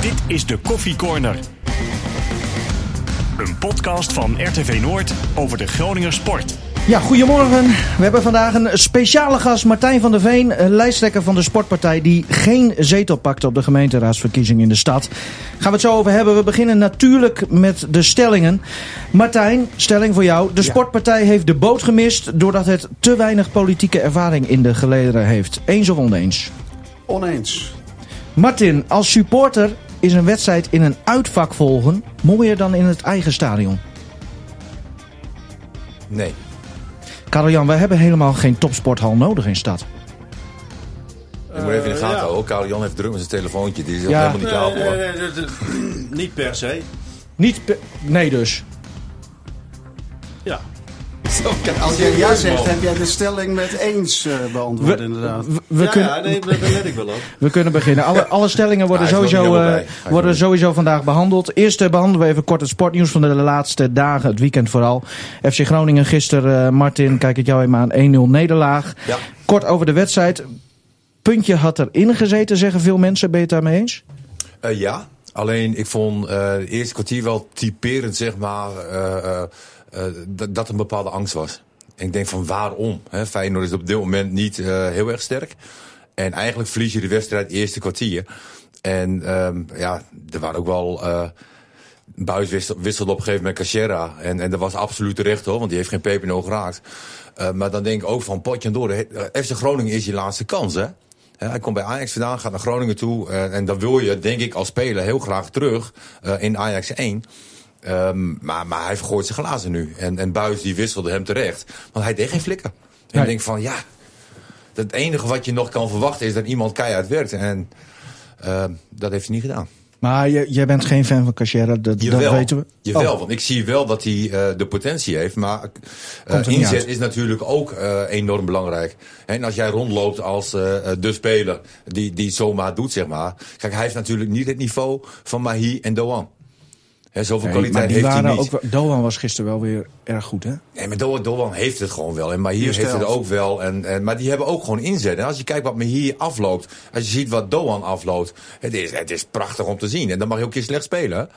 Dit is de Koffie Corner. Een podcast van RTV Noord over de Groninger sport. Ja, goedemorgen. We hebben vandaag een speciale gast, Martijn van der Veen, lijsttrekker van de Sportpartij, die geen zetel pakte op de gemeenteraadsverkiezing in de stad. Gaan we het zo over hebben. We beginnen natuurlijk met de stellingen. Martijn, stelling voor jou. De Sportpartij heeft de boot gemist doordat het te weinig politieke ervaring in de gelederen heeft. Eens of oneens? Oneens. Martin, als supporter is een wedstrijd in een uitvak volgen mooier dan in het eigen stadion? Nee. Karel-Jan, wij hebben helemaal geen topsporthal nodig in stad. Je moet even in de gaten houden. Karel Jan heeft druk met zijn telefoontje. Die is er Ja. helemaal niet klaar voor. Nee, nee, nee, nee, niet per se. Niet pe- nee dus. Ja. Zo kan Als jij ja zegt, heb jij de stelling met eens eh, beantwoord We, inderdaad. we, we ja, kunnen, ja, nee, daar let ik wel op. we kunnen beginnen. Alle, alle stellingen worden, sowieso, eh, worden sowieso vandaag behandeld. Eerst eh, behandelen we even kort het sportnieuws van de laatste dagen, het weekend vooral. FC Groningen gisteren, eh, Martin, kijk ik jou even aan, 1-0 nederlaag. Ja. Kort over de wedstrijd. Puntje had erin gezeten, zeggen veel mensen. Ben je het daarmee eens? Eh, ja, alleen ik vond eh het eerste kwartier wel typerend, zeg maar, eh, eh, eh, dat, dat een bepaalde angst was. En ik denk van waarom? Feyenoord is op dit moment niet eh, heel erg sterk. En eigenlijk verlies je de wedstrijd eerste kwartier. En ehm, ja, er waren ook wel... eh Buis wisselde, op een gegeven moment Cachera. En, en dat was absoluut terecht hoor, want die heeft geen oog geraakt. Eh, maar dan denk ik ook van potje en door. eh, FC Groningen is je laatste kans hè. Hij komt bij Ajax vandaan, gaat naar Groningen toe. eh, en dan wil je, denk ik, als speler heel graag terug eh, in Ajax 1. Ehm, maar, maar hij vergooit zijn glazen nu. En, en Buis die wisselde hem terecht. Want hij deed geen flikken. En Nee. ik denk van ja, het enige wat je nog kan verwachten is dat iemand keihard werkt. En eh, dat heeft hij niet gedaan. Maar je, jij bent geen fan van Cachera, dat, dat weten we. jawel Oh. want ik zie wel dat hij eh, de potentie heeft. Maar eh, inzet is natuurlijk ook eh, enorm belangrijk. En als jij rondloopt als de speler die, die zomaar doet, zeg maar. Kijk, hij heeft natuurlijk niet het niveau van Mahi en Doan. Hè, zoveel Nee, maar kwaliteit die heeft hij waren niet. ook, wel- Doan was gisteren wel weer erg goed, hè? Nee, maar Doan, Doan heeft het gewoon wel. En Mahir Eerste heeft het ook wel. En, en, maar die hebben ook gewoon inzet. En als je kijkt wat Mahir afloopt. Als je ziet wat Doan afloopt. Het is, het is prachtig om te zien. En dan mag je ook een keer slecht spelen.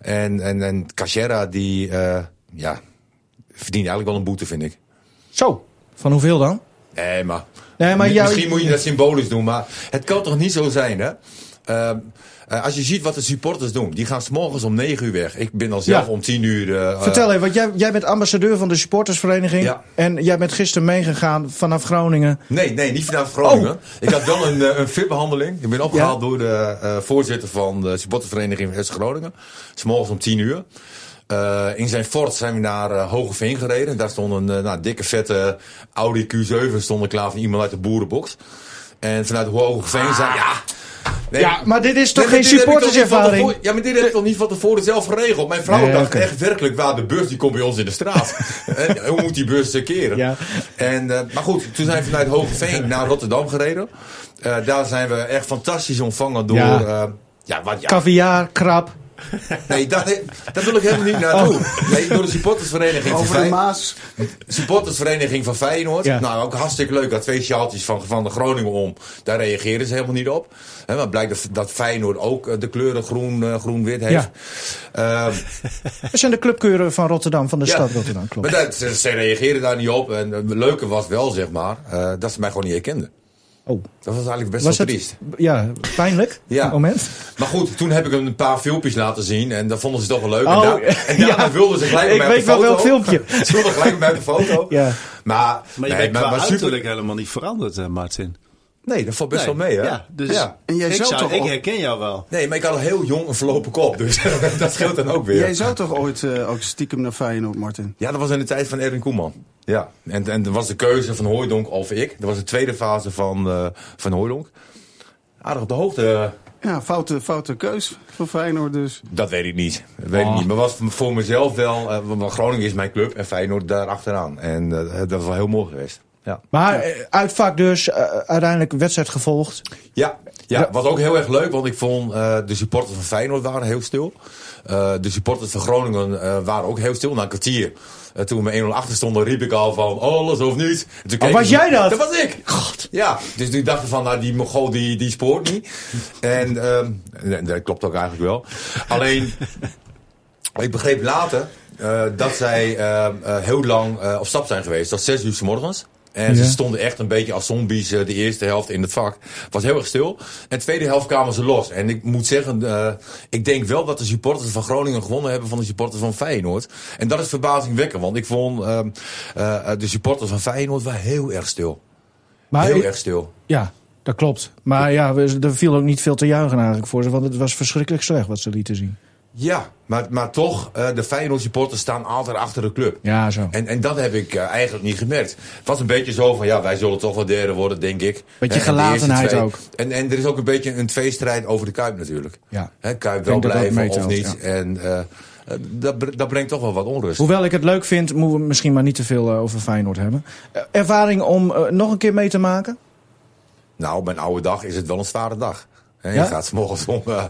En, en, en Cachera, die eh, ja, verdient eigenlijk wel een boete, vind ik. Zo, van hoeveel dan? Nee, maar, Nee, maar jou- misschien moet je dat symbolisch doen. Maar het kan toch niet zo zijn, hè? Ehm, eh, als je ziet wat de supporters doen. Die gaan s morgens om 9 uur weg. Ik ben al zelf Ja. om 10 uur... eh, Vertel even, want jij, jij bent ambassadeur van de supportersvereniging. Ja. En jij bent gisteren meegegaan vanaf Groningen. Nee, nee, niet vanuit Groningen. Oh. Ik had wel een, een VIP-behandeling. Ik ben opgehaald Ja. door de voorzitter van de supportersvereniging van Groningen. S morgens om 10 uur. In zijn fort zijn we naar eh, Hogeveen gereden. Daar stond een nou, dikke vette Audi Q7 stond klaar van iemand uit de boerenbox. En vanuit Hogeveen zei ja... nee, Ja, maar dit is toch Nee, geen supporterservaring? Ja, maar dit heb ik toch niet van tevoren zelf geregeld. Mijn vrouw Nee, dacht echt werkelijk waar, de bus die komt bij ons in de straat. en hoe moet die bus eh, keren? Ja. En, eh, maar goed, toen zijn we vanuit Hogeveen naar Rotterdam gereden. Eh, daar zijn we echt fantastisch ontvangen door... Ja. Ja, ja wat ja. Caviar, krab. Nee, dat, dat wil ik helemaal niet naartoe. Nee, door de supportersvereniging van Over de Feyenoord. Maas. Supportersvereniging van Feyenoord. Ja. Nou, ook hartstikke leuk. Dat twee sjaaltjes van, van de Groningen om. Daar reageren ze helemaal niet op. Hè, maar blijkt dat, dat Feyenoord ook eh, de kleuren groen, eh, groen-wit heeft. Ehm, Dat zijn de clubkeuren van Rotterdam, van de Ja. stad Rotterdam, klopt. maar dat, ze, ze reageerden daar niet op. En het leuke was wel, zeg maar, eh, dat ze mij gewoon niet herkenden. Oh, Dat was eigenlijk best was wel het triest. ja, pijnlijk? Ja. Moment. Maar goed, toen heb ik hem een paar filmpjes laten zien. En dat vonden ze toch wel leuk. Oh, en, daar, en daarna ja. wilden ze gelijk Ik met mij weet de wel foto. welk filmpje. ze wilden gelijk op de foto. Ja. Maar, Maar je nee, bent qua maar super- uiterlijk helemaal niet veranderd, eh, Martin. Nee, dat valt best Nee. wel mee, hè? Ja, dus Ja. En jij ik, zou zou, toch ik herken jou wel. Nee, maar ik had een heel jong en verlopen kop. Dus dat scheelt dan ook weer. Jij zou toch ooit eh, ook stiekem naar Feyenoord, Martin? Ja, dat was in de tijd van Erwin Koeman. Ja, en, en dat was de keuze van Hooijdonk of ik. Dat was de tweede fase van, eh van Hooijdonk. Aardig op de hoogte. Ja, foute, foute keus voor Feyenoord dus. Dat weet ik niet. Dat weet Oh. ik niet. Maar was voor mezelf wel... eh, want Groningen is mijn club en Feyenoord daar achteraan. En dat was wel heel mooi geweest. Ja. Maar eh, uitvak dus, eh, uiteindelijk wedstrijd gevolgd. Ja, ja, was ook heel erg leuk, want ik vond eh, de supporters van Feyenoord waren heel stil. De supporters van Groningen waren ook heel stil. Na een kwartier, toen we met 1-0 achter stonden, riep ik al van alles of niet. En keken was jij dat? Dat was ik. God. Ja, dus ik dacht van, nou, die Mogol die, die spoort niet. En ehm, dat klopt ook eigenlijk wel. Alleen, ik begreep later dat zij heel lang op stap zijn geweest. Tot zes uur 's morgens. En Ja. ze stonden echt een beetje als zombies eh, de eerste helft in het vak. Het was heel erg stil. En de tweede helft kwamen ze los. En ik moet zeggen, eh, ik denk wel dat de supporters van Groningen gewonnen hebben van de supporters van Feyenoord. En dat is verbazingwekkend, want ik vond eh, de supporters van Feyenoord waren heel erg stil. Maar heel ik- erg stil. Ja, dat klopt. Maar ja, er viel ook niet veel te juichen eigenlijk voor ze. Want het was verschrikkelijk slecht wat ze lieten zien. Ja, maar, maar toch, eh, de Feyenoord supporters staan altijd achter de club. Ja, zo. En, en dat heb ik eh, eigenlijk niet gemerkt. Het was een beetje zo van, ja, wij zullen toch wel derde worden, denk ik. Beetje de gelatenheid twee- ook. En, en er is ook een beetje een tweestrijd over de Kuip natuurlijk. Ja. Kuip wel blijven of niet. En eh, dat, dat brengt toch wel wat onrust. Hoewel ik het leuk vind, moeten we misschien maar niet te veel over Feyenoord hebben. Ervaring om nog een keer mee te maken? Nou, mijn oude dag is het wel een zware dag. Ja? Je gaat 's morgens om eh,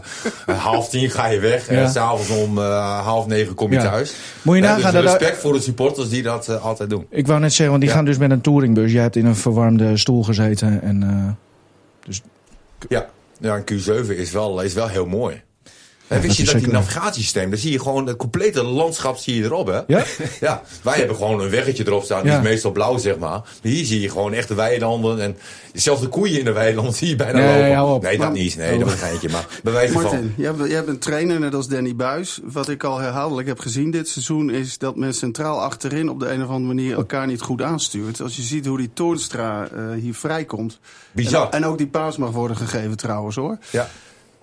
half tien ga je weg. Ja. En s'avonds om eh, half negen kom je Ja. thuis. Moet je nagaan dus dat- respect voor de supporters die dat eh, altijd doen. Ik wou net zeggen, want die gaan dus met een touringbus. Jij hebt in een verwarmde stoel gezeten. En, eh, Ja, ja een Q7 is wel, is wel heel mooi. Dat wist je is dat die navigatiesysteem, daar zie je gewoon het complete landschap zie je erop, hè? Ja? Ja, wij hebben gewoon een weggetje erop staan, die Ja. is meestal blauw, zeg maar. Maar hier zie je gewoon echte weilanden en zelfs de koeien in de weilanden zie je bijna Nee, lopen. hou op. Nee, dat Maar- niet. Nee, dat is een geintje, maar bij wijze van. Martin, jij, bent- jij bent trainer, net als Danny Buis. Wat ik al herhaaldelijk heb gezien dit seizoen... is dat men centraal achterin op de een of andere manier elkaar niet goed aanstuurt. Als je ziet hoe die Toornstra eh, hier vrijkomt. Bizar. En, en ook die paas mag worden gegeven trouwens hoor. Ja.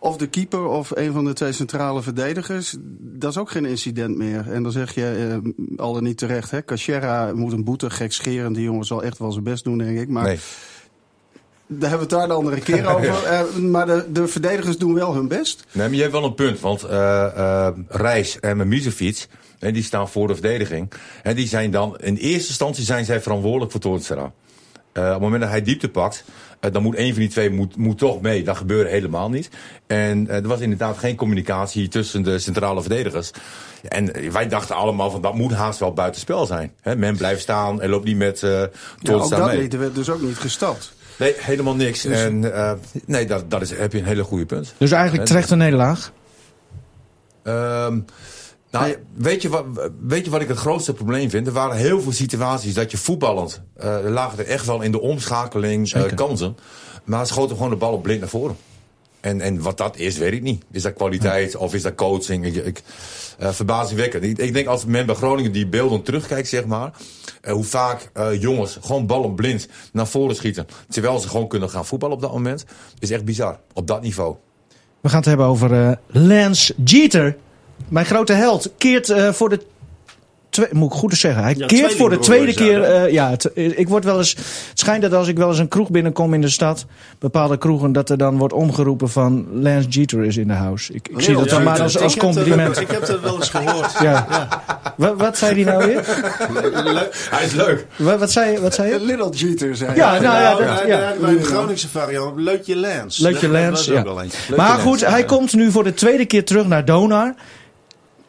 Of de keeper of een van de twee centrale verdedigers. Dat is ook geen incident meer. En dan zeg je eh, al dan niet terecht. hè Cachera moet een boete gekscherend. Die jongen zal echt wel zijn best doen, denk ik. Maar Nee. daar hebben we het daar de andere keer over. Eh, maar de, de verdedigers doen wel hun best. Nee, maar je hebt wel een punt, want eh eh Reis en Mimicevic, en die staan voor de verdediging. En die zijn dan, in eerste instantie zijn zij verantwoordelijk voor Toornstra. Eh op het moment dat hij diepte pakt, eh, dan moet een van die twee moet, moet toch mee. Dat gebeurde helemaal niet. En eh, er was inderdaad geen communicatie tussen de centrale verdedigers. En wij dachten allemaal van dat moet haast wel buitenspel zijn. Hè, men blijft staan en loopt niet met eh Ja, ook dat mee. Er werd dus ook niet gestapt. Nee, helemaal niks. En eh, nee, dat, dat is, heb je een hele goede punt. dus eigenlijk terecht een nederlaag. Ehm, nou, weet, je wat, weet je wat ik het grootste probleem vind? Er waren heel veel situaties dat je voetballend... eh lagen er echt wel in de omschakeling Zeker. kansen. Maar schoten gewoon de bal op blind naar voren. En, en wat dat is, weet ik niet. Is dat kwaliteit of is dat coaching? Ik, ik, eh, verbazingwekkend. Ik, ik denk als men bij Groningen die beelden terugkijkt, zeg maar... hoe vaak jongens gewoon ballen blind naar voren schieten... terwijl ze gewoon kunnen gaan voetballen op dat moment... is echt bizar. Op dat niveau. We gaan het hebben over Lance Jeter. Mijn grote held keert eh, voor de... Moet ik goed eens zeggen. Hij Ja, keert voor de tweede keer. dat, eh, ja, het, ik word wel eens. Het schijnt dat als ik wel eens een kroeg binnenkom in de stad, bepaalde kroegen, dat er dan wordt omgeroepen van Lance Jeter is in de house. Ik, ik zie dat dan maar als, als heb dat- compliment. Ik heb dat wel eens gehoord. Ja. Wat, wat zei hij nou weer? Hij is leuk. Wat, wat zei, je- wat zei je? Little Jeter zei Ja, nou ja, dat- ja, ja. bij de Groningse variant, Leutje Dat- dat ja. wel eentje. Maar goed, hij komt nu voor de tweede keer terug naar Donar.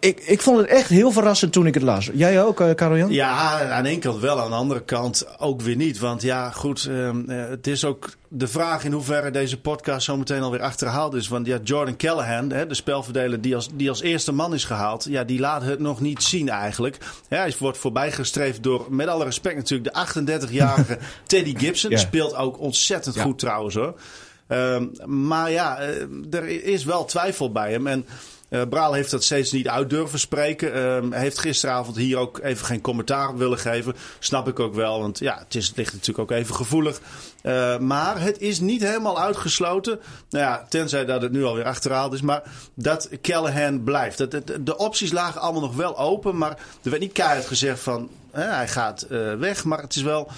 Ik, ik vond het echt heel verrassend toen ik het las. Jij ook, Karel-Jan? Ja, aan de ene kant wel, aan de andere kant ook weer niet. Want ja, goed, ehm, eh, het is ook de vraag in hoeverre deze podcast zometeen alweer achterhaald is. Want ja, Jordan Callahan, hè, de spelverdeler die als, die als eerste man is gehaald, ja, die laat het nog niet zien eigenlijk. Ja, hij wordt voorbijgestreefd door, met alle respect natuurlijk, de 38-jarige Teddy Gibson. Ja. Speelt ook ontzettend Ja. goed trouwens hoor. Ehm, maar ja, eh, er is wel twijfel bij hem. En eh Braal heeft dat steeds niet uit durven spreken. Hij heeft gisteravond hier ook even geen commentaar op willen geven. Snap ik ook wel, want ja, het, ligt natuurlijk ook even gevoelig. Eh, maar het is niet helemaal uitgesloten. Nou ja, tenzij dat het nu alweer achterhaald is. Maar dat Callahan blijft. Dat, de opties lagen allemaal nog wel open. Maar er werd niet keihard gezegd van hè, hij gaat eh, weg. Maar het is wel eh,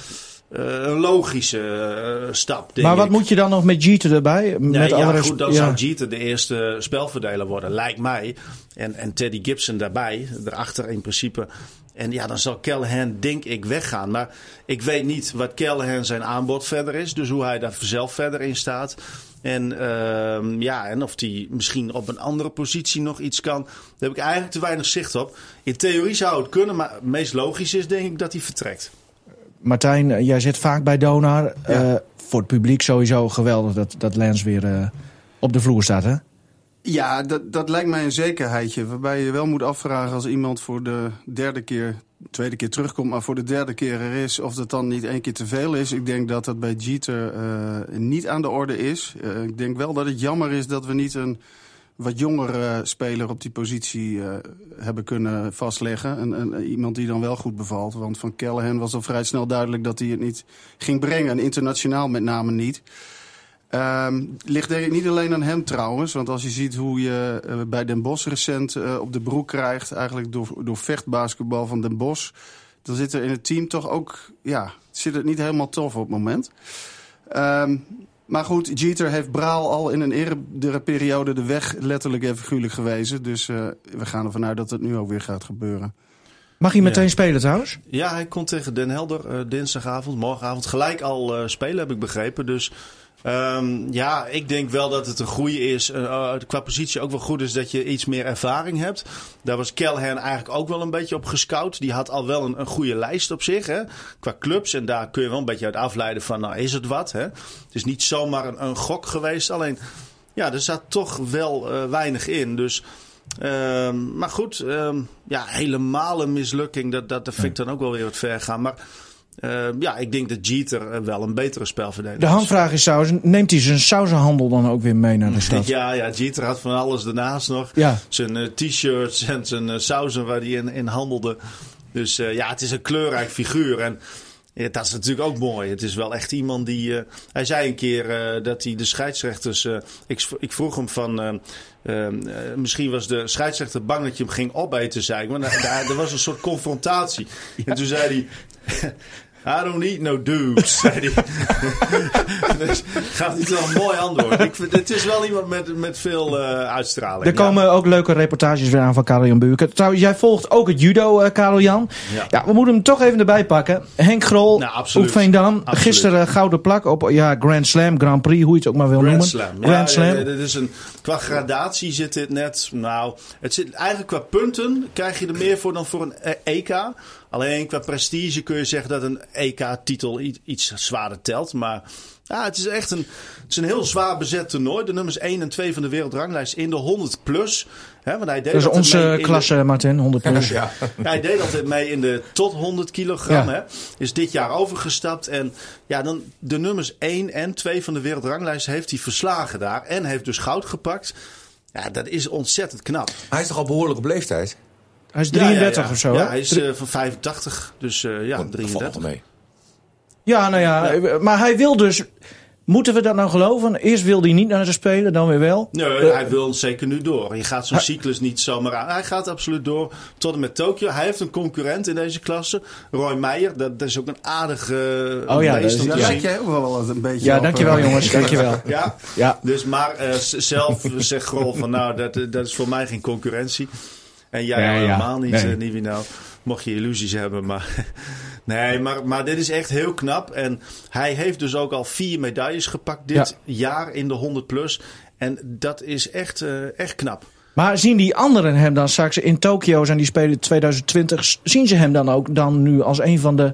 een logische eh, stap. Denk Maar wat ik. moet je dan nog met Jeter erbij? Ja, met ja, goed, dan ja. zou Jeter de eerste spelverdeler worden, lijkt mij. En, en Teddy Gibson daarbij, erachter in principe. En ja, dan zal Callahan, denk ik, weggaan. Maar ik weet niet wat Callahan zijn aanbod verder is. Dus hoe hij daar zelf verder in staat. En, ehm, ja, en of hij misschien op een andere positie nog iets kan. Daar heb ik eigenlijk te weinig zicht op. In theorie zou het kunnen, maar het meest logisch is denk ik dat hij vertrekt. Martijn, eh, jij zit vaak bij Donar. Eh, voor het publiek sowieso geweldig dat, dat Lens weer eh, op de vloer staat, hè? Ja, dat, dat lijkt mij een zekerheidje. Waarbij je wel moet afvragen als iemand voor de derde keer, tweede keer terugkomt, maar voor de derde keer er is, of dat dan niet één keer te veel is. Ik denk dat dat bij Jeter uh, niet aan de orde is. Ik denk wel dat het jammer is dat we niet een wat jongere speler op die positie uh, hebben kunnen vastleggen. En, en, iemand die dan wel goed bevalt. Want van Callahan was al vrij snel duidelijk dat hij het niet ging brengen. En internationaal met name niet. Um, ligt denk niet alleen aan hem trouwens. Want als je ziet hoe je uh, bij Den Bosch recent op de broek krijgt... eigenlijk door, door vechtbasketbal van Den Bosch... dan zit er in het team toch ook... ja, zit het niet helemaal tof op het moment. Um, maar goed, Jeter heeft Braal al in een eerdere periode de weg letterlijk en figuurlijk gewezen. Dus uh, we gaan ervan uit dat het nu ook weer gaat gebeuren. Mag hij meteen ja. spelen trouwens? Ja, hij komt tegen Den Helder uh, dinsdagavond, morgenavond gelijk al uh, spelen, heb ik begrepen. Dus Um, ja, ik denk wel dat het een goede is. Uh, qua positie ook wel goed is dat je iets meer ervaring hebt. Daar was Callahan eigenlijk ook wel een beetje op gescout. Die had al wel een, een goede lijst op zich, hè, qua clubs. En daar kun je wel een beetje uit afleiden van, nou, is het wat? Hè? Het is niet zomaar een, een gok geweest. Alleen, ja, er zat toch wel uh, weinig in. Dus... Um, maar goed, um, ja, helemaal een mislukking. Dat, dat, dat vind ik dan ook wel weer wat ver gaan. Maar uh, ja, ik denk dat Jeter wel een betere spelverdediger is. De handvraag is neemt hij zijn sausenhandel dan ook weer mee naar de stad? ja, ja, Jeter had van alles daarnaast nog. Ja. Zijn uh, t-shirts en zijn uh, sausen waar hij in, in handelde. Dus ja, het is een kleurrijk figuur. En ja, dat is natuurlijk ook mooi. Het is wel echt iemand die. Uh, hij zei een keer uh, dat hij de scheidsrechters. Uh, ik, ik, vroeg hem van. misschien was de scheidsrechter bang dat je hem ging opeten, zei ik. Maar er, was een soort confrontatie. En toen zei hij. I don't eat no dudes, zei hij. dus gaat niet wel een mooi antwoord. Ik vind, het is wel iemand met, met veel uh, uitstraling. Er komen ja. ook leuke reportages weer aan van Karel Jan Buurken. Trouwens, jij volgt ook het judo, uh, Karel Jan. Ja. ja. we moeten hem toch even erbij pakken. Henk Grol, nou, op Veendam. Gisteren gouden plak op ja, Grand Slam, Grand Prix, hoe je het ook maar wil Grand noemen. Slam. Grand ja, Slam. Ja, dit is een, qua gradatie zit dit net, nou, het zit eigenlijk qua punten krijg je er meer voor dan voor een EK. Alleen qua prestige kun je zeggen dat een EK-titel iets zwaarder telt. Maar ja, het is echt een, het is een heel zwaar bezet toernooi. De nummers 1 en 2 van de wereldranglijst in de 100 plus. Hè, want hij deed dat is onze klasse, de, Martin, 100 plus. ja. hij deed altijd mee in de tot 100 kilogram. Ja. Hè. Is dit jaar overgestapt. En ja, dan de nummers 1 en 2 van de wereldranglijst heeft hij verslagen daar. En heeft dus goud gepakt. Ja, dat is ontzettend knap. Hij is toch al behoorlijk op leeftijd? Hij is 33 ja, ja, ja. of zo, Ja, hè? hij is uh, van 85, dus uh, ja, Dat 33. valt mee. Ja, nou ja, maar hij wil dus... Moeten we dat nou geloven? Eerst wil hij niet naar de Spelen, dan weer wel. Nee, Uh, hij wil zeker nu door. Je gaat zo'n cyclus niet zomaar aan. Hij gaat absoluut door tot en met Tokio. Hij heeft een concurrent in deze klasse, Roy Meijer. Dat, dat is ook een aardige Oh ja, dat Daar lijkt jij ook wel eens een beetje ja, op, dankjewel eh. jongens, dankjewel. Ja, Ja. dus maar eh, zelf zegt Grol van nou, dat, dat is voor mij geen concurrentie. En jij ja. helemaal niet, Nee. nee. Nivino. Mocht je illusies hebben. Maar, nee, maar, maar dit is echt heel knap. En hij heeft dus ook al vier medailles gepakt dit jaar in de 100 plus. En dat is echt, eh, echt knap. Maar zien die anderen hem dan straks in Tokio zijn die Spelen 2020, zien ze hem dan ook dan nu als een van de...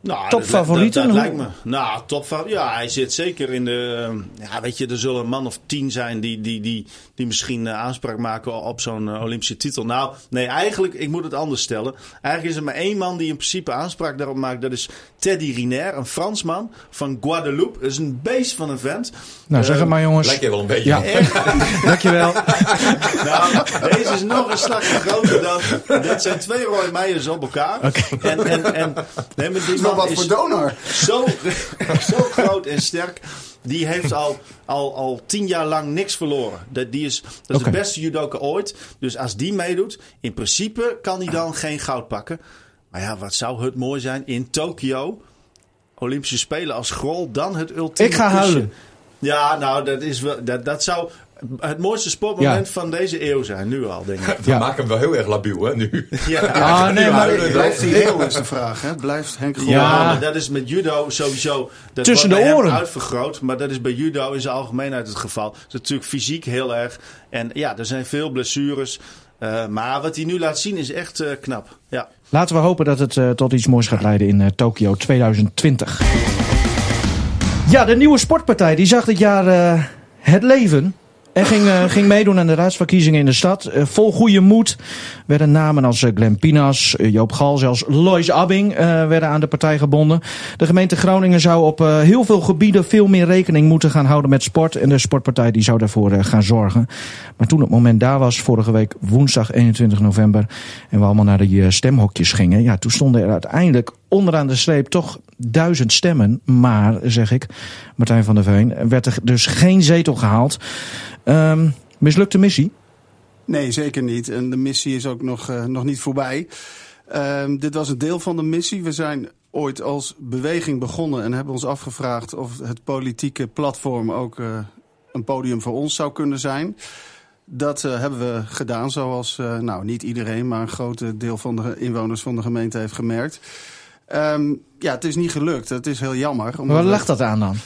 Nou, Topfavorieten? Dat, dat, dat Hoe- lijkt me. Nou, topfavoriet. Ja, hij zit zeker in de. eh, Ja, weet je, er zullen een man of tien zijn die, die, die, die misschien eh, aanspraak maken op zo'n eh, Olympische titel. Nou, nee, eigenlijk, ik moet het anders stellen. Eigenlijk is er maar één man die in principe aanspraak daarop maakt. Dat is Teddy Riner, een Fransman van Guadeloupe. Dat is een beest van een vent. Nou, zeg het maar jongens. Lijkt je wel een beetje. Ja, dankjewel. Nou, deze is nog een slagje groter dan. Dat zijn twee Roy Meijers op elkaar. Oké. En, en, en nee, maar die wel wat voor donor. zo, zo groot en sterk. Die heeft al, al, al tien jaar lang niks verloren. Dat, die is, dat is de beste judoka ooit. Dus als die meedoet, in principe kan hij dan geen goud pakken. Maar ja, wat zou het mooi zijn in Tokio. Olympische Spelen als Grol, dan het ultieme Ik ga kusje. huilen. Ja, nou, dat, is wel, dat, dat zou het mooiste sportmoment van deze eeuw zijn, nu al, denk ik. We maken hem wel heel erg labiel, hè, nu. Ja, Ah, nee, maar Blijft hij heel, is de vraag. Hè? Blijft Henk Grol... Ja. maar dat is met judo sowieso. Dat Tussen wordt de oren. uitvergroot, maar dat is bij judo in zijn algemeenheid het geval. Het is natuurlijk fysiek heel erg. En ja, er zijn veel blessures. Eh, maar wat hij nu laat zien is echt eh, knap. Ja. Laten we hopen dat het eh, tot iets moois gaat leiden in Tokio 2020. Ja, de nieuwe sportpartij die zag dit jaar eh, het leven. En ging, eh, ging meedoen aan de raadsverkiezingen in de stad. Eh, vol goede moed werden namen als eh, Glenn Pinas, Joop Gal, zelfs Lois Abbing werden aan de partij gebonden. De gemeente Groningen zou op heel veel gebieden veel meer rekening moeten gaan houden met sport. En de sportpartij die zou daarvoor gaan zorgen. Maar toen het moment daar was, vorige week woensdag 21 november, en we allemaal naar de eh, stemhokjes gingen, ja, toen stonden er uiteindelijk onderaan de streep toch duizend stemmen. Maar, zeg ik, Martijn van der Veen, werd er dus geen zetel gehaald. Ehm, mislukte missie. Nee, zeker niet. En de missie is ook nog, eh, nog niet voorbij. Ehm, dit was een deel van de missie. We zijn ooit als beweging begonnen en hebben ons afgevraagd of het politieke platform ook eh, een podium voor ons zou kunnen zijn. Dat eh, hebben we gedaan, zoals nou, niet iedereen, maar een groot deel van de inwoners van de gemeente heeft gemerkt. Ehm, ja, het is niet gelukt. Het is heel jammer. Waar lag dat aan dan?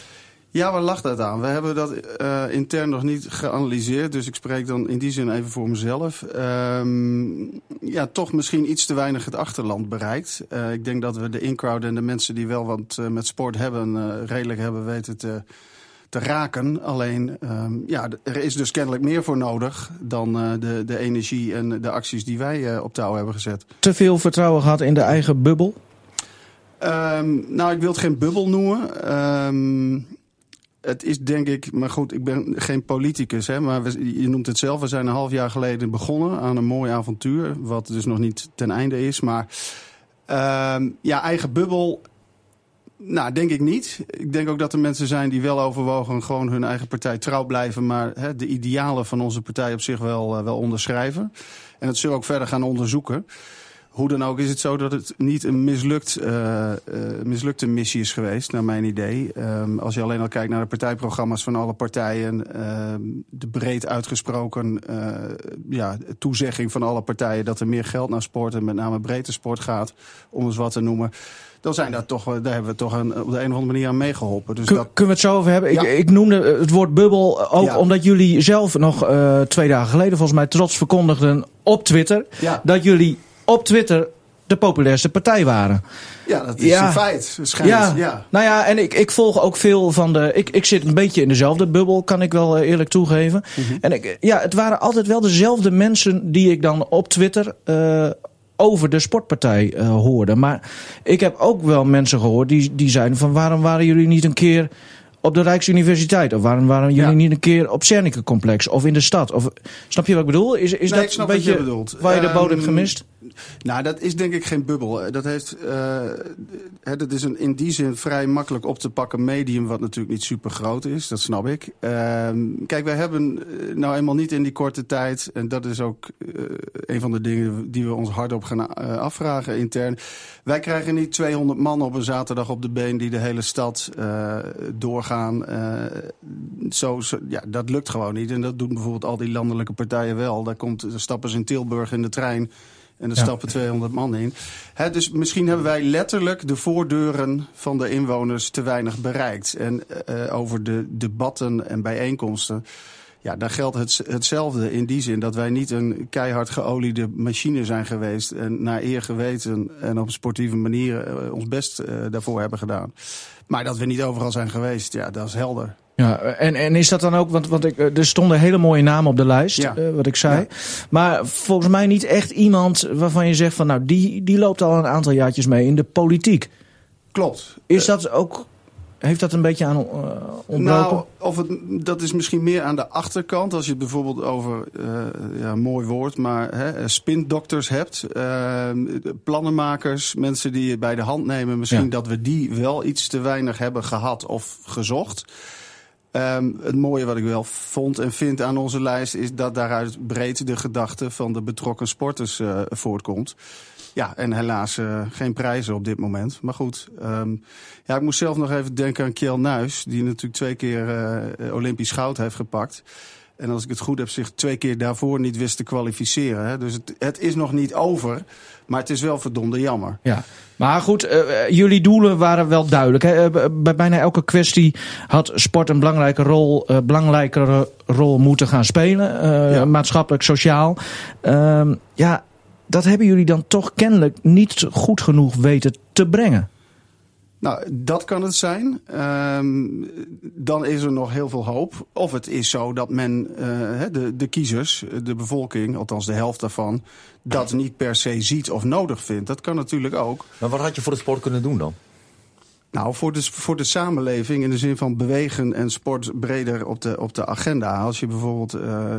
ja, waar lag dat aan? We hebben dat eh, intern nog niet geanalyseerd. Dus ik spreek dan in die zin even voor mezelf. Ehm, ja, toch misschien iets te weinig het achterland bereikt. Eh, ik denk dat we de in-crowd en de mensen die wel wat eh, met sport hebben... redelijk hebben weten te, te raken. Alleen, ehm, ja, er is dus kennelijk meer voor nodig... dan de, de energie en de acties die wij op touw hebben gezet. Te veel vertrouwen gehad in de eigen bubbel? Ehm, nou, ik wil het geen bubbel noemen. Ehm, het is denk ik, maar goed, ik ben geen politicus, hè, maar je noemt het zelf. We zijn een half jaar geleden begonnen aan een mooi avontuur, wat dus nog niet ten einde is. Maar ehm, ja, eigen bubbel, nou, denk ik niet. Ik denk ook dat er mensen zijn die wel overwogen gewoon hun eigen partij trouw blijven, maar hè, de idealen van onze partij op zich wel, eh, wel onderschrijven. En dat zullen we ook verder gaan onderzoeken. Hoe dan ook is het zo dat het niet een mislukt, eh, eh, mislukte missie is geweest, naar mijn idee. Ehm, als je alleen al kijkt naar de partijprogramma's van alle partijen, ehm, de breed uitgesproken eh, ja, toezegging van alle partijen dat er meer geld naar sport en met name breedte sport gaat, om eens wat te noemen. Dan zijn daar toch, daar hebben we toch een, op de een of andere manier aan meegeholpen. Dus Kun- dat, Kunnen we het zo over hebben? Ja. Ik, ik noemde het woord bubbel ook Ja. omdat jullie zelf nog eh, twee dagen geleden volgens mij trots verkondigden op Twitter Ja. dat jullie op Twitter de populairste partij waren. ja, dat is Ja. een feit. Ja, ja. nou ja, en ik, ik volg ook veel van de. Ik, ik zit een beetje in dezelfde bubbel, kan ik wel eh, eerlijk toegeven. Mhm. En ik, ja, het waren altijd wel dezelfde mensen die ik dan op Twitter. eh, over de sportpartij eh, hoorde. Maar ik heb ook wel mensen gehoord die, die zeiden van waarom waren jullie niet een keer op de Rijksuniversiteit? Of waarom waren jullie Ja. niet een keer op Cernicke complex of in de stad? Of, snap je wat ik bedoel? Is, is Nee, dat ik snap een wat je beetje bedoelt. waar je de bodem Ehm, gemist? Nou, dat is denk ik geen bubbel. Dat, heeft, eh, hè, dat is een in die zin vrij makkelijk op te pakken medium... wat natuurlijk niet super groot is, dat snap ik. Ehm, kijk, wij hebben eh, nou eenmaal niet in die korte tijd... en dat is ook eh, een van de dingen die we ons hardop gaan eh, afvragen intern... wij krijgen niet 200 man op een zaterdag op de been... die de hele stad eh, doorgaan. Eh, zo, zo- ja, dat lukt gewoon niet. En dat doen bijvoorbeeld al die landelijke partijen wel. Daar, komt, daar stappen ze in Tilburg in de trein... En er Ja. stappen 200 man in. Hè, dus misschien hebben wij letterlijk de voordeuren van de inwoners te weinig bereikt. En eh, over de debatten en bijeenkomsten. Ja, daar geldt het, hetzelfde in die zin dat wij niet een keihard geoliede machine zijn geweest. En naar eer geweten en op een sportieve manier eh, ons best eh, daarvoor hebben gedaan. Maar dat we niet overal zijn geweest, ja, dat is helder. Ja, en, en is dat dan ook, want, want ik, eh, er stonden hele mooie namen op de lijst, Ja. wat ik zei. Ja. Maar volgens mij niet echt iemand waarvan je zegt van nou, die, die loopt al een aantal jaartjes mee in de politiek. Klopt. Is dat ook, heeft dat een beetje aan eh, ontbroken? Nou, of het, dat is misschien meer aan de achterkant. Als je het bijvoorbeeld over, eh, ja, mooi woord, maar hè, spindokters hebt. eh, plannenmakers, mensen die je bij de hand nemen. Misschien Ja. dat we die wel iets te weinig hebben gehad of gezocht. Ehm, het mooie wat ik wel vond en vind aan onze lijst... is dat daaruit breed de gedachte van de betrokken sporters voortkomt. Ja, en helaas eh, geen prijzen op dit moment. Maar goed, ehm, ja, ik moest zelf nog even denken aan Kjell Nuis... die natuurlijk twee keer eh, Olympisch goud heeft gepakt. En als ik het goed heb, zich twee keer daarvoor niet wist te kwalificeren. Hè. Dus het, het is nog niet over, maar het is wel verdomde jammer. Ja, maar goed, uh, jullie doelen waren wel duidelijk. Hè? Bij bijna elke kwestie had sport een belangrijke rol, uh, belangrijkere rol moeten gaan spelen. Ja. Maatschappelijk, sociaal. Ehm, ja, dat hebben jullie dan toch kennelijk niet goed genoeg weten te brengen. Nou, dat kan het zijn. Um, dan is er nog heel veel hoop. Of het is zo dat men, uh, de, de kiezers, de bevolking, althans de helft daarvan, dat niet per se ziet of nodig vindt. Dat kan natuurlijk ook. Maar wat had je voor de sport kunnen doen dan? Nou, voor de, voor de samenleving in de zin van bewegen en sport breder op de, op de agenda. Als je bijvoorbeeld, uh,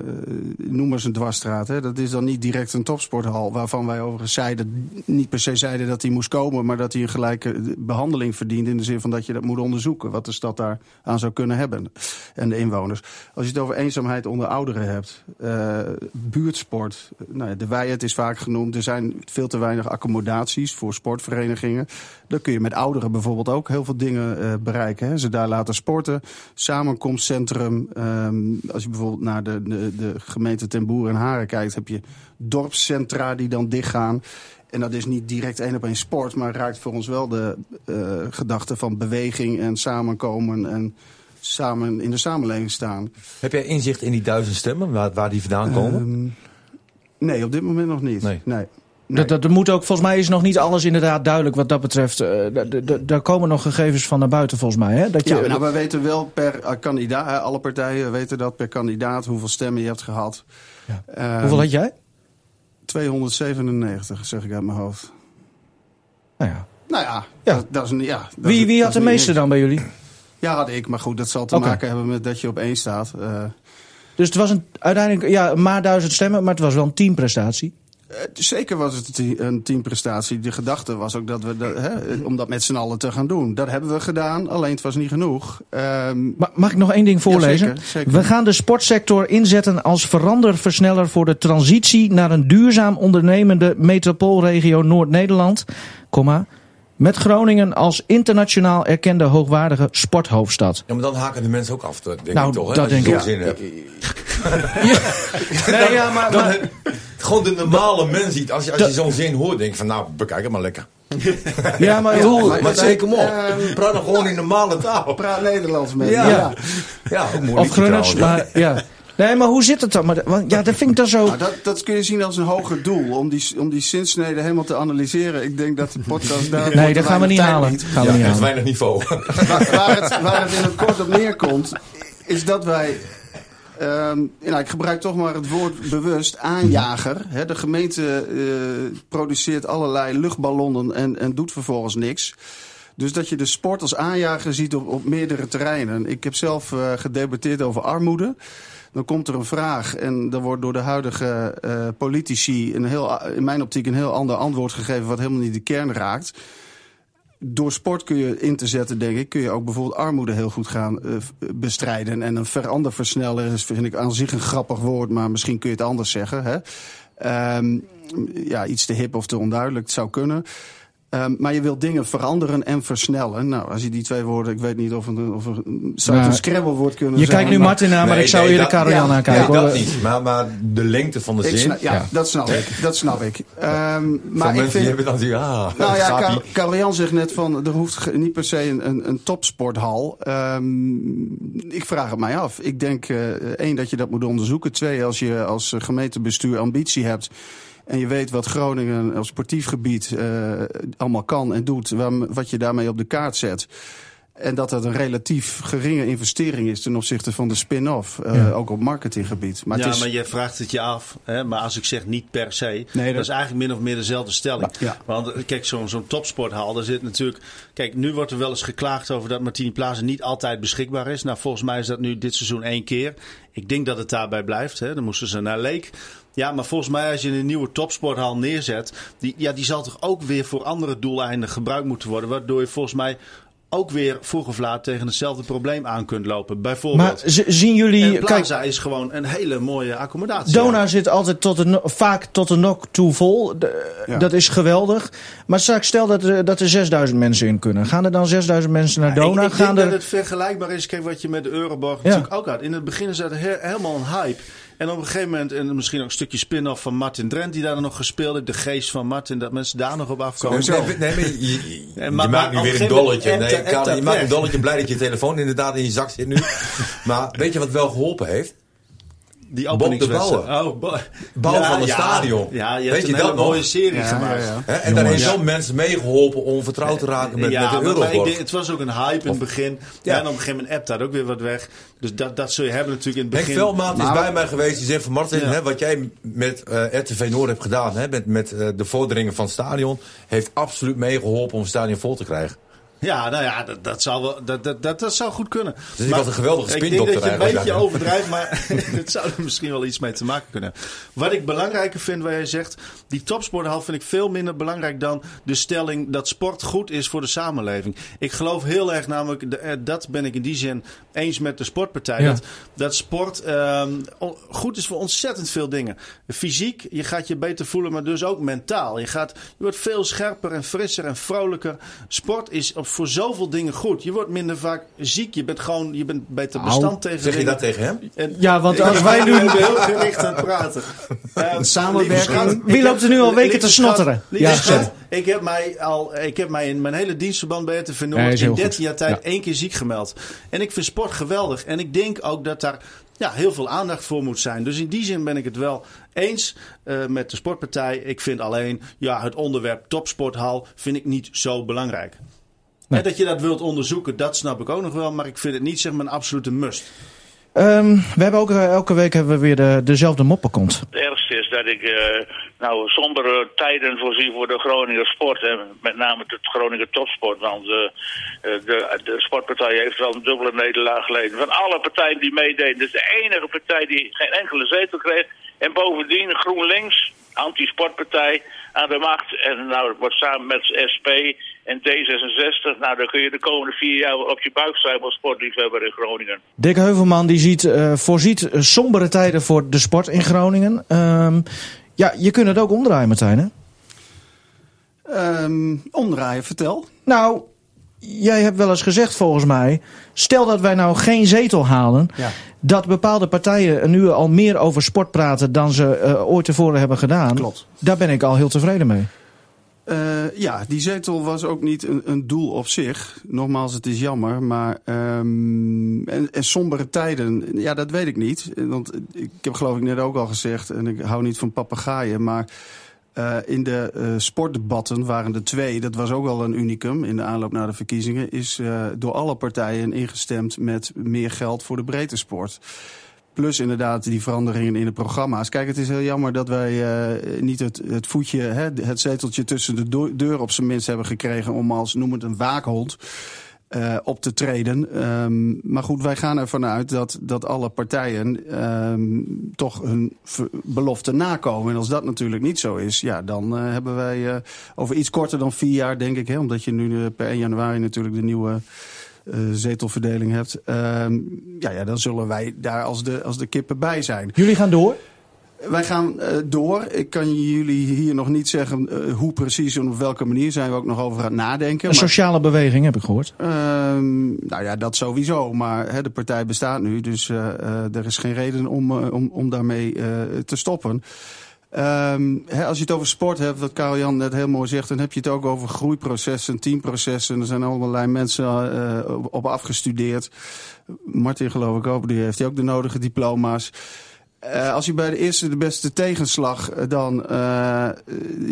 noem eens een dwarsstraat, hè, dat is dan niet direct een topsporthal. Waarvan wij overigens zeiden, niet per se zeiden dat hij moest komen, maar dat hij een gelijke behandeling verdient. In de zin van dat je dat moet onderzoeken, wat de stad daar aan zou kunnen hebben. En de inwoners. Als je het over eenzaamheid onder ouderen hebt, uh, buurtsport. Nou ja, de Weijet is vaak genoemd. Er zijn veel te weinig accommodaties voor sportverenigingen. Dan kun je met ouderen bijvoorbeeld ook heel veel dingen uh, bereiken. Hè. Ze daar laten sporten, samenkomstcentrum. Um, als je bijvoorbeeld naar de, de, de gemeente Ten Boer en Haren kijkt... heb je dorpscentra die dan dichtgaan. En dat is niet direct één op één sport... maar raakt voor ons wel de uh, gedachte van beweging en samenkomen... en samen in de samenleving staan. Heb jij inzicht in die duizend stemmen, waar, waar die vandaan komen? Um, nee, op dit moment nog niet. Nee. nee. Nee. Dat, dat, moet ook, volgens mij is nog niet alles inderdaad duidelijk wat dat betreft. Uh, daar komen nog gegevens van naar buiten volgens mij. Hè? Dat je, ja, nou, we weten wel per uh, kandidaat, alle partijen weten dat per kandidaat hoeveel stemmen je hebt gehad. Ja. Uh, hoeveel had jij? 297, zeg ik uit mijn hoofd. Nou ja. Nou ja, ja. Dat, dat, is ja wie, is, wie had de meeste dan bij jullie? Ja, had ik. Maar goed, dat zal te okay. maken hebben met dat je op één staat. Uh, dus het was een, uiteindelijk ja, maar duizend stemmen, maar het was wel een teamprestatie. Zeker was het een teamprestatie. De gedachte was ook dat we, dat, hè, om dat met z'n allen te gaan doen. Dat hebben we gedaan, alleen het was niet genoeg. Um, Mag ik nog één ding voorlezen? Ja, zeker, zeker. We gaan de sportsector inzetten als veranderversneller voor de transitie naar een duurzaam ondernemende metropoolregio Noord-Nederland, met Groningen als internationaal erkende hoogwaardige sporthoofdstad. Ja, maar dan haken de mensen ook af, denk nou, ik toch? Hè? Dat Als denk je ik. zin hebt. ja. Nee, ja, maar, dan, maar, gewoon de normale mens ziet. Als je, als je zo'n zin hoort, denk je van nou, bekijk het maar lekker. ja, maar, ja, hoe, maar, maar zeker op. Uh, praat dan gewoon in normale taal. Praat Nederlands met ja. ja. ja. ook moeilijk. Of Grunners, maar ja. Nee, maar hoe zit het dan? Maar, want, ja, dat vind ik dan zo... Nou, dat, dat kun je zien als een hoger doel. Om die, om die zinsnede helemaal te analyseren. Ik denk dat de podcast daar... Nee, dat gaan we niet halen. Niet. Gaan we ja, niet het is halen. weinig niveau. waar, waar, het, waar het in het kort op neerkomt... is dat wij... Um, nou, ik gebruik toch maar het woord bewust aanjager. He, de gemeente uh, produceert allerlei luchtballonnen en, en doet vervolgens niks. Dus dat je de sport als aanjager ziet op, op meerdere terreinen. Ik heb zelf uh, gedebatteerd over armoede. Dan komt er een vraag en dan wordt door de huidige uh, politici... Een heel, in mijn optiek een heel ander antwoord gegeven... wat helemaal niet de kern raakt door sport kun je in te zetten, denk ik, kun je ook bijvoorbeeld armoede heel goed gaan uh, bestrijden. En een veranderversneller is, vind ik aan zich een grappig woord, maar misschien kun je het anders zeggen. Hè? Um, ja, iets te hip of te onduidelijk, het zou kunnen. Um, maar je wilt dingen veranderen en versnellen. Nou, als je die twee woorden, ik weet niet of een, of een, zou het een scrabblewoord kunnen je zijn. kijkt nu maar, Martin aan, maar Nee, ik zou nee, eerder Karel-Jan ja, aankijken. Nee, dat niet. Maar, maar de lengte van de ik zin. ja, Ja. dat snap ik. Dat snap ik. Um, maar ik mensen vind, die hebben dan die, ah, Nou ja. Karel- zegt net van, er hoeft niet per se een, een, een topsporthal. Um, ik vraag het mij af. Ik denk, uh, één, dat je dat moet onderzoeken. Twee, als je als gemeentebestuur ambitie hebt... en je weet wat Groningen op sportief gebied uh, allemaal kan en doet... Wat je daarmee op de kaart zet... En dat dat een relatief geringe investering is ten opzichte van de spin-off. Uh, Ja. Ook op marketinggebied. Maar ja, het is, maar je vraagt het je af. Hè? Maar als ik zeg niet per se, Nee, dat... dat- is eigenlijk min of meer dezelfde stelling. Ja. Want eh, kijk, zo'n zo'n topsporthal, daar zit natuurlijk... Kijk, nu wordt er wel eens geklaagd over dat Martini Plaza niet altijd beschikbaar is. Nou, volgens mij is dat nu dit seizoen één keer. Ik denk dat het daarbij blijft. Hè? Dan moesten ze naar Leek. Ja, maar volgens mij als je een nieuwe topsporthal neerzet... Die, ja, die zal toch ook weer voor andere doeleinden gebruikt moeten worden. Waardoor je volgens mij ook weer vroeg of laat tegen hetzelfde probleem aan kunt lopen. Bijvoorbeeld. Maar zien jullie... en Kijk, Plaza is gewoon een hele mooie accommodatie. Dona zit altijd tot de, vaak tot de nok toe vol. De- Ja. Dat is geweldig. Maar straks stel dat er, dat er 6000 mensen in kunnen. Gaan er dan 6000 mensen naar Dona? Ik, ik Gaan denk er... dat het vergelijkbaar is. Kijk wat je met de Euroborg Ja. natuurlijk ook had. In het begin is dat he- helemaal een hype. En op een gegeven moment, en misschien ook een stukje spin-off van Martin Drent, die daar nog gespeeld heeft. De geest van Martin, dat mensen daar nog op afkomen. Nee, nee, nee, maar je, je- Ja, je maar- maakt nu weer een dolletje. Nee, Karel, je maakt een dolletje. Blij dat je telefoon inderdaad in je zak zit nu. maar weet je wat wel geholpen heeft? Die Bob de openingswedstrijd. Oh, bo- Bouwen van een ja. stadion. Ja, je Weet hebt je een dat hele nog? mooie serie Ja, gemaakt. ja, ja. Hè? En daar heeft Ja. zo'n mensen meegeholpen om vertrouwd te raken met, ja, met de maar- maar ik Euroborg. denk, het was ook een hype in het begin. En op een gegeven moment appt daar ook weer wat weg. Dus dat, dat zul je hebben natuurlijk in het Henk begin. Veldmaat is bij mij geweest. Die zegt van Martin, Ja. hè, wat jij met eh, RTV Noord hebt gedaan... Hè, met, met eh, de vorderingen van het stadion... heeft absoluut meegeholpen om het stadion vol te krijgen. Ja, nou ja, dat, dat, zou, wel, dat, dat, dat, dat zou goed kunnen. Dus ik was een geweldige Ik denk spindokter dat je een beetje overdrijft, maar het zou er misschien wel iets mee te maken kunnen hebben. Wat ik belangrijker vind, waar jij zegt, die topsporthal vind ik veel minder belangrijk dan de stelling dat sport goed is voor de samenleving. Ik geloof heel erg namelijk, eh, dat ben ik in die zin eens met de sportpartij, Ja. dat, dat sport ehm, goed is voor ontzettend veel dingen. Fysiek, je gaat je beter voelen, maar dus ook mentaal. Je, gaat, je wordt veel scherper en frisser en vrolijker. Sport is op, voor zoveel dingen goed. Je wordt minder vaak ziek. Je bent gewoon je bent beter bestand tegen Zeg je dat tegen hem? En- Ja, want als wij nu- heel gericht aan het praten. Eh, lieve schat, Wie loopt er nu al weken te snotteren? Ja, ik heb mij al, ik heb mij in mijn hele dienstverband bij RTV Noord Nee, is heel in goed. 13 jaar tijd Ja. één keer ziek gemeld. En ik vind sport geweldig. En ik denk ook dat daar ja, heel veel aandacht voor moet zijn. Dus in die zin ben ik het wel eens eh, met de sportpartij. Ik vind alleen ja, het onderwerp topsporthal vind ik niet zo belangrijk. Nee. En dat je dat wilt onderzoeken, dat snap ik ook nog wel. Maar ik vind het niet zeg maar een absolute must. Ehm, we hebben ook eh, elke week hebben we weer de, dezelfde moppenkont. Het ergste is dat ik eh, nou sombere tijden voorzie voor de Groninger sport. En met name de Groninger topsport. Want eh, eh, de, de sportpartij heeft wel een dubbele nederlaag geleden. Van alle partijen die meededen. Dus de enige partij die geen enkele zetel kreeg. En bovendien GroenLinks, anti-sportpartij, aan de macht. En nou, wordt samen met SP en D66. Nou, dan kun je de komende vier jaar op je buik zijn als sportliefhebber in Groningen. Dick Heuvelman die ziet, eh, voorziet sombere tijden voor de sport in Groningen. Ehm, ja, je kunt het ook omdraaien, Martijn. Hè? Ehm, omdraaien, vertel. Nou, jij hebt wel eens gezegd volgens mij... stel dat wij nou geen zetel halen... Ja. dat bepaalde partijen nu al meer over sport praten... dan ze eh, ooit tevoren hebben gedaan. Klopt. Daar ben ik al heel tevreden mee. Eh, ja, die zetel was ook niet een, een doel op zich. Nogmaals, het is jammer. Maar ehm, en, en sombere tijden, ja, dat weet ik niet. Want ik heb geloof ik net ook al gezegd... en ik hou niet van papegaaien, maar... eh, in de eh, sportdebatten waren er twee, dat was ook wel een unicum in de aanloop naar de verkiezingen, is eh, door alle partijen ingestemd met meer geld voor de breedte sport. Plus inderdaad die veranderingen in de programma's. Kijk, het is heel jammer dat wij niet het, het voetje, hè, het zeteltje tussen de deur op zijn minst hebben gekregen om als, noem het een waakhond, eh, op te treden. Ehm, maar goed, wij gaan ervan uit dat, dat alle partijen ehm, toch hun belofte nakomen. En als dat natuurlijk niet zo is, ja, dan eh, hebben wij eh, over iets korter dan vier jaar, denk ik, hè, omdat je nu per 1 januari natuurlijk de nieuwe zetelverdeling hebt. Ehm, ja, ja, dan zullen wij daar als de, als de kippen bij zijn. Jullie gaan door. Wij gaan eh, door. Ik kan jullie hier nog niet zeggen eh, hoe precies en op welke manier zijn we ook nog over aan het nadenken. Een Maar- sociale beweging heb ik gehoord. Ehm, nou ja, dat sowieso. Maar hè, de partij bestaat nu, dus eh, er is geen reden om, om, om daarmee te stoppen. Ehm, als je het over sport hebt, wat Karel Jan net heel mooi zegt, dan heb je het ook over groeiprocessen, teamprocessen. Er zijn allerlei mensen op, op afgestudeerd. Martin geloof ik ook, die heeft hij ook de nodige diploma's. Eh, als je bij de eerste de beste tegenslag eh, dan eh,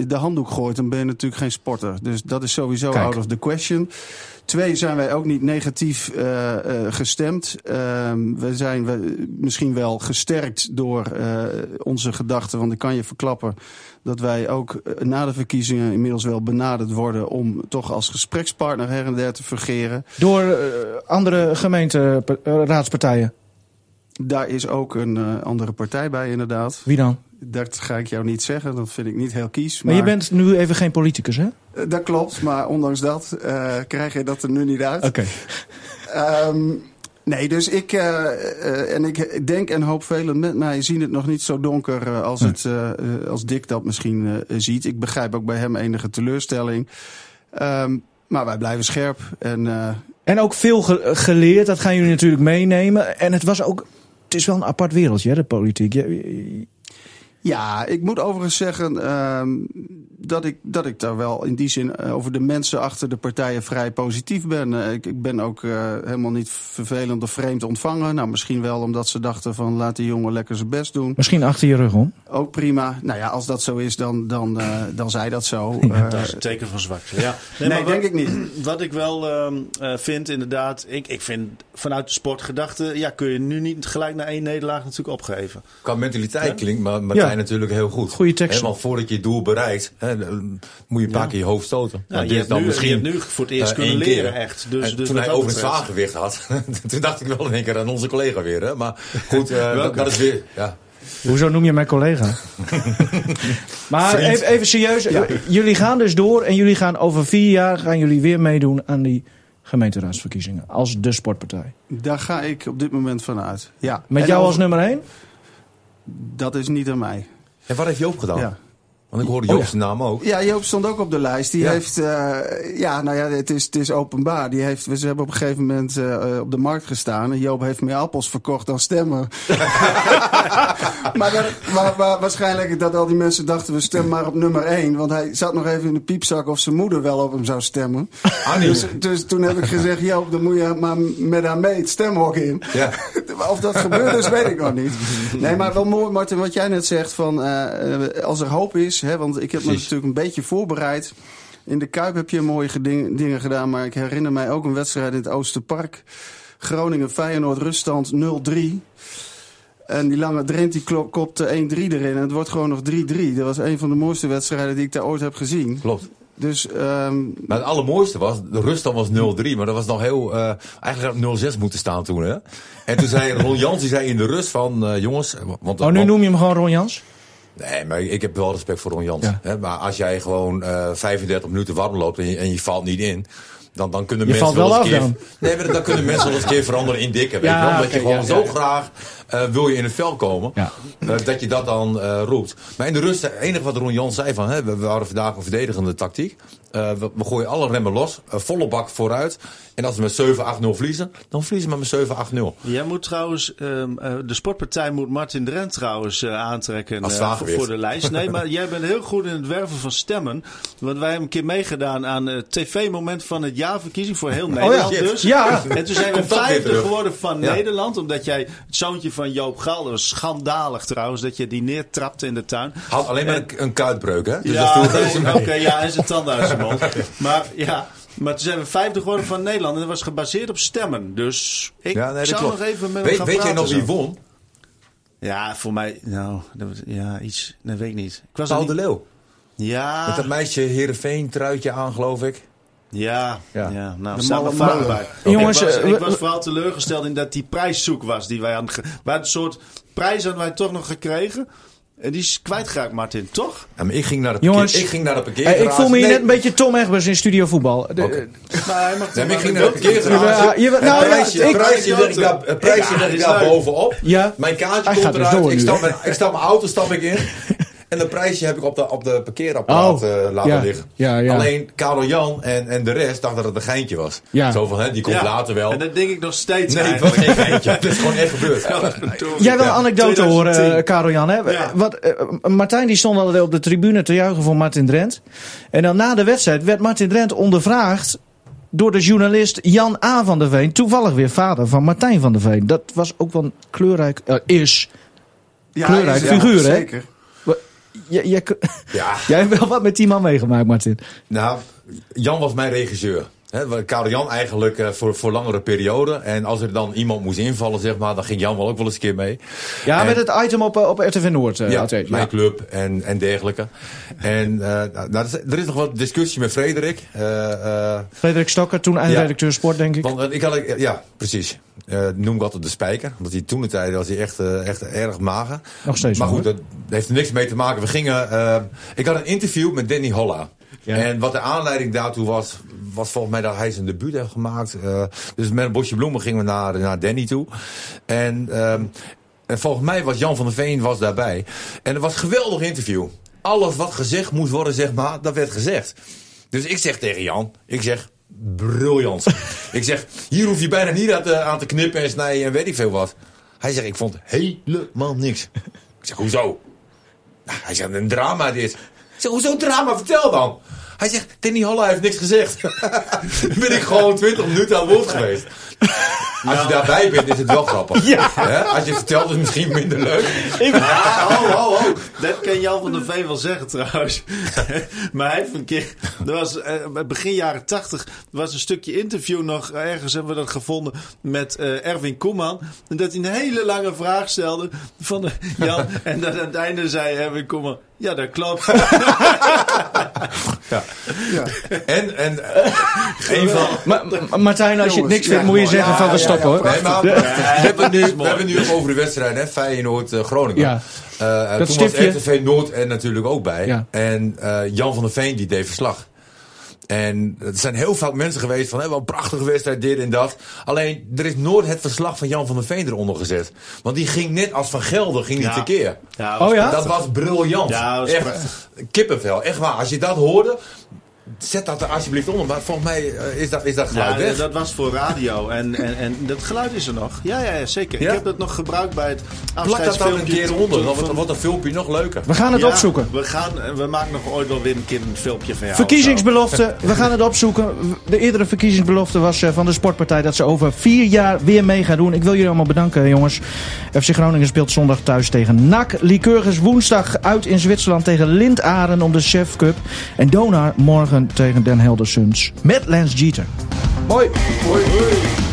de handdoek gooit, dan ben je natuurlijk geen sporter. Dus dat is sowieso Kijk. out of the question. Twee, zijn wij ook niet negatief gestemd. Ehm, we zijn we, misschien wel gesterkt door onze gedachten. Want ik kan je verklappen dat wij ook na de verkiezingen inmiddels wel benaderd worden... om toch als gesprekspartner her en der te fungeren. Door andere gemeenteraadspartijen. Daar is ook een eh, andere partij bij inderdaad. Wie dan? Dat ga ik jou niet zeggen, dat vind ik niet heel kies. Maar je bent nu even geen politicus, hè? Eh, Dat klopt, maar ondanks dat eh, krijg je dat er nu niet uit. Oké. Ehm, nee, dus ik, en ik denk en hoop velen met mij zien het nog niet zo donker als, het, eh, eh, als Dick dat misschien ziet. Ik begrijp ook bij hem enige teleurstelling. Ehm, maar wij blijven scherp. En En ook veel ge- geleerd, dat gaan jullie natuurlijk meenemen. En het was ook, het is wel een apart wereldje, de politiek. Ja, ik moet overigens zeggen ehm, dat, ik, dat ik daar wel in die zin eh, over de mensen achter de partijen vrij positief ben. Eh, ik, ik ben ook eh, helemaal niet vervelend of vreemd ontvangen. Nou, misschien wel omdat ze dachten van laat die jongen lekker zijn best doen. Misschien achter je rug om. Ook prima. Nou ja, als dat zo is, dan, dan, dan zij dat zo. Dat is een teken van zwakte. Ja. Nee, maar denk wat- ik niet. Wat ik wel ehm, eh, vind, inderdaad, ik, ik vind vanuit de sportgedachte, ja, kun je nu niet gelijk na één nederlaag natuurlijk opgeven. Qua mentaliteit klinkt maar Martijn Ja. natuurlijk heel goed. Goeie tekst. Want voordat je je doel bereikt, hè, dan moet je een paar Ja. keer je hoofd stoten. Nou, je, hebt dan nu, misschien je hebt nu voor het eerst eh, kunnen keer. leren, echt. Dus, En dus toen hij over het zwaargewicht had, toen dacht ik wel in één keer aan onze collega weer. Hè? Maar goed, eh, dat, dat is weer... Ja. Hoezo noem je mijn collega? maar even, even serieus, jullie gaan dus door en jullie gaan over vier jaar gaan jullie weer meedoen aan die gemeenteraadsverkiezingen als de sportpartij. daar ga ik op dit moment van uit. Ja. Met En jou als nummer één? Dat is niet aan mij. En wat heeft Joop gedaan? Ja. Want ik hoorde Oh, Joop ja. naam ook. Ja, Joop stond ook op de lijst. Die Ja. heeft, eh, ja, nou ja, het is, het is openbaar. Die heeft, ze hebben op een gegeven moment eh, op de markt gestaan. En Joop heeft meer appels verkocht dan stemmen. maar, dat- maar, maar waarschijnlijk dat al die mensen dachten, we stemmen maar op nummer één. Want hij zat nog even in de piepzak of zijn moeder wel op hem zou stemmen. Annie. Dus, dus toen heb ik gezegd, Joop, dan moet je maar met haar mee het stemhok in. Ja. Of dat gebeurt is, weet ik nog niet. Nee, maar wel mooi, Martin, wat jij net zegt. Van, eh, eh, als er hoop is, hè, want ik heb me natuurlijk een beetje voorbereid. In de Kuip heb je mooie geding- dingen gedaan, maar ik herinner mij ook een wedstrijd in het Oosterpark. Groningen-Feyenoord, ruststand 0-3. En die lange Drent die klop- kopte 1-3 erin. En het wordt gewoon nog 3-3. Dat was een van de mooiste wedstrijden die ik daar ooit heb gezien. Klopt. Dus ehm, Maar het allermooiste was, de ruststand was 0-3, maar dat was nog heel, eh, eigenlijk had 0-6 moeten staan toen. Hè? En toen zei Ron Jans, die zei in de rust van, eh, jongens... Want, Oh, nu want- noem je hem gewoon Ron Jans? Nee, maar ik heb wel respect voor Ron Jans. Ja. Hè? Maar als jij gewoon eh 35 minuten warm loopt en je, en je valt niet in... Dan, dan kunnen Je mensen wel eens keer. Nee, maar dan kunnen mensen wel eens een keer veranderen in dikke. Weet Ja, je wel? Dat oké, je gewoon ja, zo ja, graag eh, wil je in het vel komen. Eh, dat je dat dan eh, roept. Maar in de rust, het enige wat Ron Jans zei van... Hè, we, we hadden vandaag een verdedigende tactiek. Eh, we, we gooien alle remmen los. eh, volle bak vooruit. En als we met 7-8-0 verliezen, dan verliezen we met 7-8-0. Jij moet trouwens, ehm, eh, de sportpartij moet Martin Drent trouwens eh, aantrekken Als voor, de lijst. Nee, maar jij bent heel goed in het werven van stemmen. Want wij hebben een keer meegedaan aan het tv-moment van het jaarverkiezing voor heel Nederland shit. dus. Ja. En toen zijn we vijfde geworden van Ja. Nederland. Omdat jij het zoontje van Joop Gal, dat was schandalig trouwens, dat je die neertrapte in de tuin. Had alleen maar een, een kuitbreuk, hè? Dus dat ja, oké, ja, en zijn tanden Maar ja, maar toen zijn we vijfde geworden van Nederland. En dat was gebaseerd op stemmen. Dus ik Ja, nee, zou klopt. nog even met Weet, gaan weet jij nog wie won? Ja, voor mij, nou, dat, was- ja, iets, dat weet ik niet. Ik was Paul de Leeuw. ja, Met dat meisje Heerenveen truitje aan, geloof ik. ja, ja, Ja. nou, molen. bij. Jongens, ik was, eh, ik was vooral teleurgesteld in dat die prijszoek was die wij hadden. Wij een soort prijs hadden wij toch nog gekregen. En die is kwijtgeraakt, Martin, toch? Ja, maar ik ging naar de, Jongens, parkeer, ik ging naar de Eh, parkeergarage. ik voel me hier Nee, net een beetje Tom Egbers in Studio Voetbal. De- Oké. Maar hij mag Nee, maar ik ging naar de parkeergarage. Ja, je- nou, prijsje, ik- het prijsje leg ik daar, prijsje ik daar bovenop. Ja. Mijn kaartje Hij komt dus eruit. ik, stap met, ik stap mijn auto stap ik in. En dat prijsje heb ik op de, op de parkeerapparaat Oh, eh, laten ja. liggen. Ja, ja. Alleen Karel Jan en, en de rest dachten dat het een geintje was. Ja. Zo van, hè, die komt Ja, later wel. En dat denk ik nog steeds nee, het was eigenlijk. geen geintje. Het is gewoon echt gebeurd. Jij wil een anekdote 2010. horen, eh, Karel Jan. Hè? Ja. Wat, eh, Martijn die stond altijd op de tribune te juichen voor Martin Drent. En dan na de wedstrijd werd Martin Drent ondervraagd door de journalist Jan A. van der Veen. Toevallig weer vader van Martijn van der Veen. Dat was ook wel een kleurrijk, is. ja, Kleurrijk is- figuur, hè? Zeker. Jij, jij, Ja, jij hebt wel wat met die man meegemaakt, Martin. nou, Jan was mijn regisseur. Karel Jan eigenlijk eh, voor, voor langere periode. En als er dan iemand moest invallen, zeg maar, dan ging Jan wel ook wel eens een keer mee. Ja, En- met het item op, eh, op RTV Noord. eh, Ja, altijd. mijn ja. club en, en dergelijke. En nou, er is- nog wat discussie met Frederik. Frederik Stokker, toen eindredacteur sport, denk ik. want ik had, ja, precies. Noem ik altijd de spijker. Omdat hij toen de tijd was hij echt, echt erg mager. Nog steeds Maar goed, dat, heeft er niks mee te maken. We gingen, ik had een interview met Danny Holla. En wat de aanleiding daartoe was, was volgens mij dat hij zijn debuut heeft gemaakt. Eh, dus met een bosje bloemen gingen we naar, naar Danny toe. En, ehm, en volgens mij was Jan van der Veen was daarbij. En het was een geweldig interview. Alles wat gezegd moest worden, zeg maar, dat werd gezegd. Dus ik zeg tegen Jan, ik zeg, briljant. ik zeg, hier hoef je bijna niet aan te, aan te knippen en snijden en weet ik veel wat. Hij zegt, ik vond helemaal niks. Ik zeg, hoezo? Nou, hij zegt, een drama dit. Zeg, hoezo drama? Vertel dan. Hij zegt, Danny Holla heeft niks gezegd. Dan ben ik gewoon 20 minuten aan het woord geweest. Als je daarbij bent, is het wel grappig. Hè? Als je het vertelt, is het misschien minder leuk. Ah, ho, ho, ho. Dat kan Jan van der Veen wel zeggen trouwens. maar hij heeft een keer... Er was, eh, begin jaren tachtig was een stukje interview nog... Ergens hebben we dat gevonden met eh, Erwin Koeman. En dat hij een hele lange vraag stelde van Jan. en dat aan het einde zei Erwin Koeman... Ja, dat klopt. Ja. En, en eh, een van... Ma- Ma- Martijn, als je het niks vindt, moet je zeggen van we stoppen hoor. Nee, maar we, hebben nu, we hebben nu ook over de wedstrijd, hè? Feyenoord-Groningen. Ja. Eh, Dat toen stiftje- was RTV Noord er natuurlijk ook bij. Ja. En eh, Jan van der Veen die deed verslag. En er zijn heel vaak mensen geweest van, hé, wat een prachtige wedstrijd, dit en dat. Alleen, er is nooit het verslag van Jan van der Veen eronder gezet. Want die ging net als Van Gelder, ging die Ja. tekeer. Ja, Oh ja? Dat was briljant. Ja, dat was echt prachtig. kippenvel. Echt waar. Als je dat hoorde, zet dat er alsjeblieft onder. Maar volgens mij eh, is dat, is dat geluid Ja, weg. dat was voor radio. En, en, en dat geluid is er nog. Ja, ja, ja zeker. Ja? Ik heb dat nog gebruikt bij het Plak dat dan een keer onder. Dan wordt, een filmpje nog leuker. We gaan het Ja, opzoeken. We, gaan, we maken nog ooit wel weer een keer een filmpje van jou. Verkiezingsbelofte, we gaan het opzoeken. De eerdere verkiezingsbelofte was eh, van de sportpartij dat ze over vier jaar weer mee gaan doen. Ik wil jullie allemaal bedanken, jongens. FC Groningen speelt zondag thuis tegen NAC. Lycurgus woensdag uit in Zwitserland tegen Lindaren om de Chef Cup. En Donar morgen tegen Den Helder Suns met Lance Jeter. Mooi. Hoi.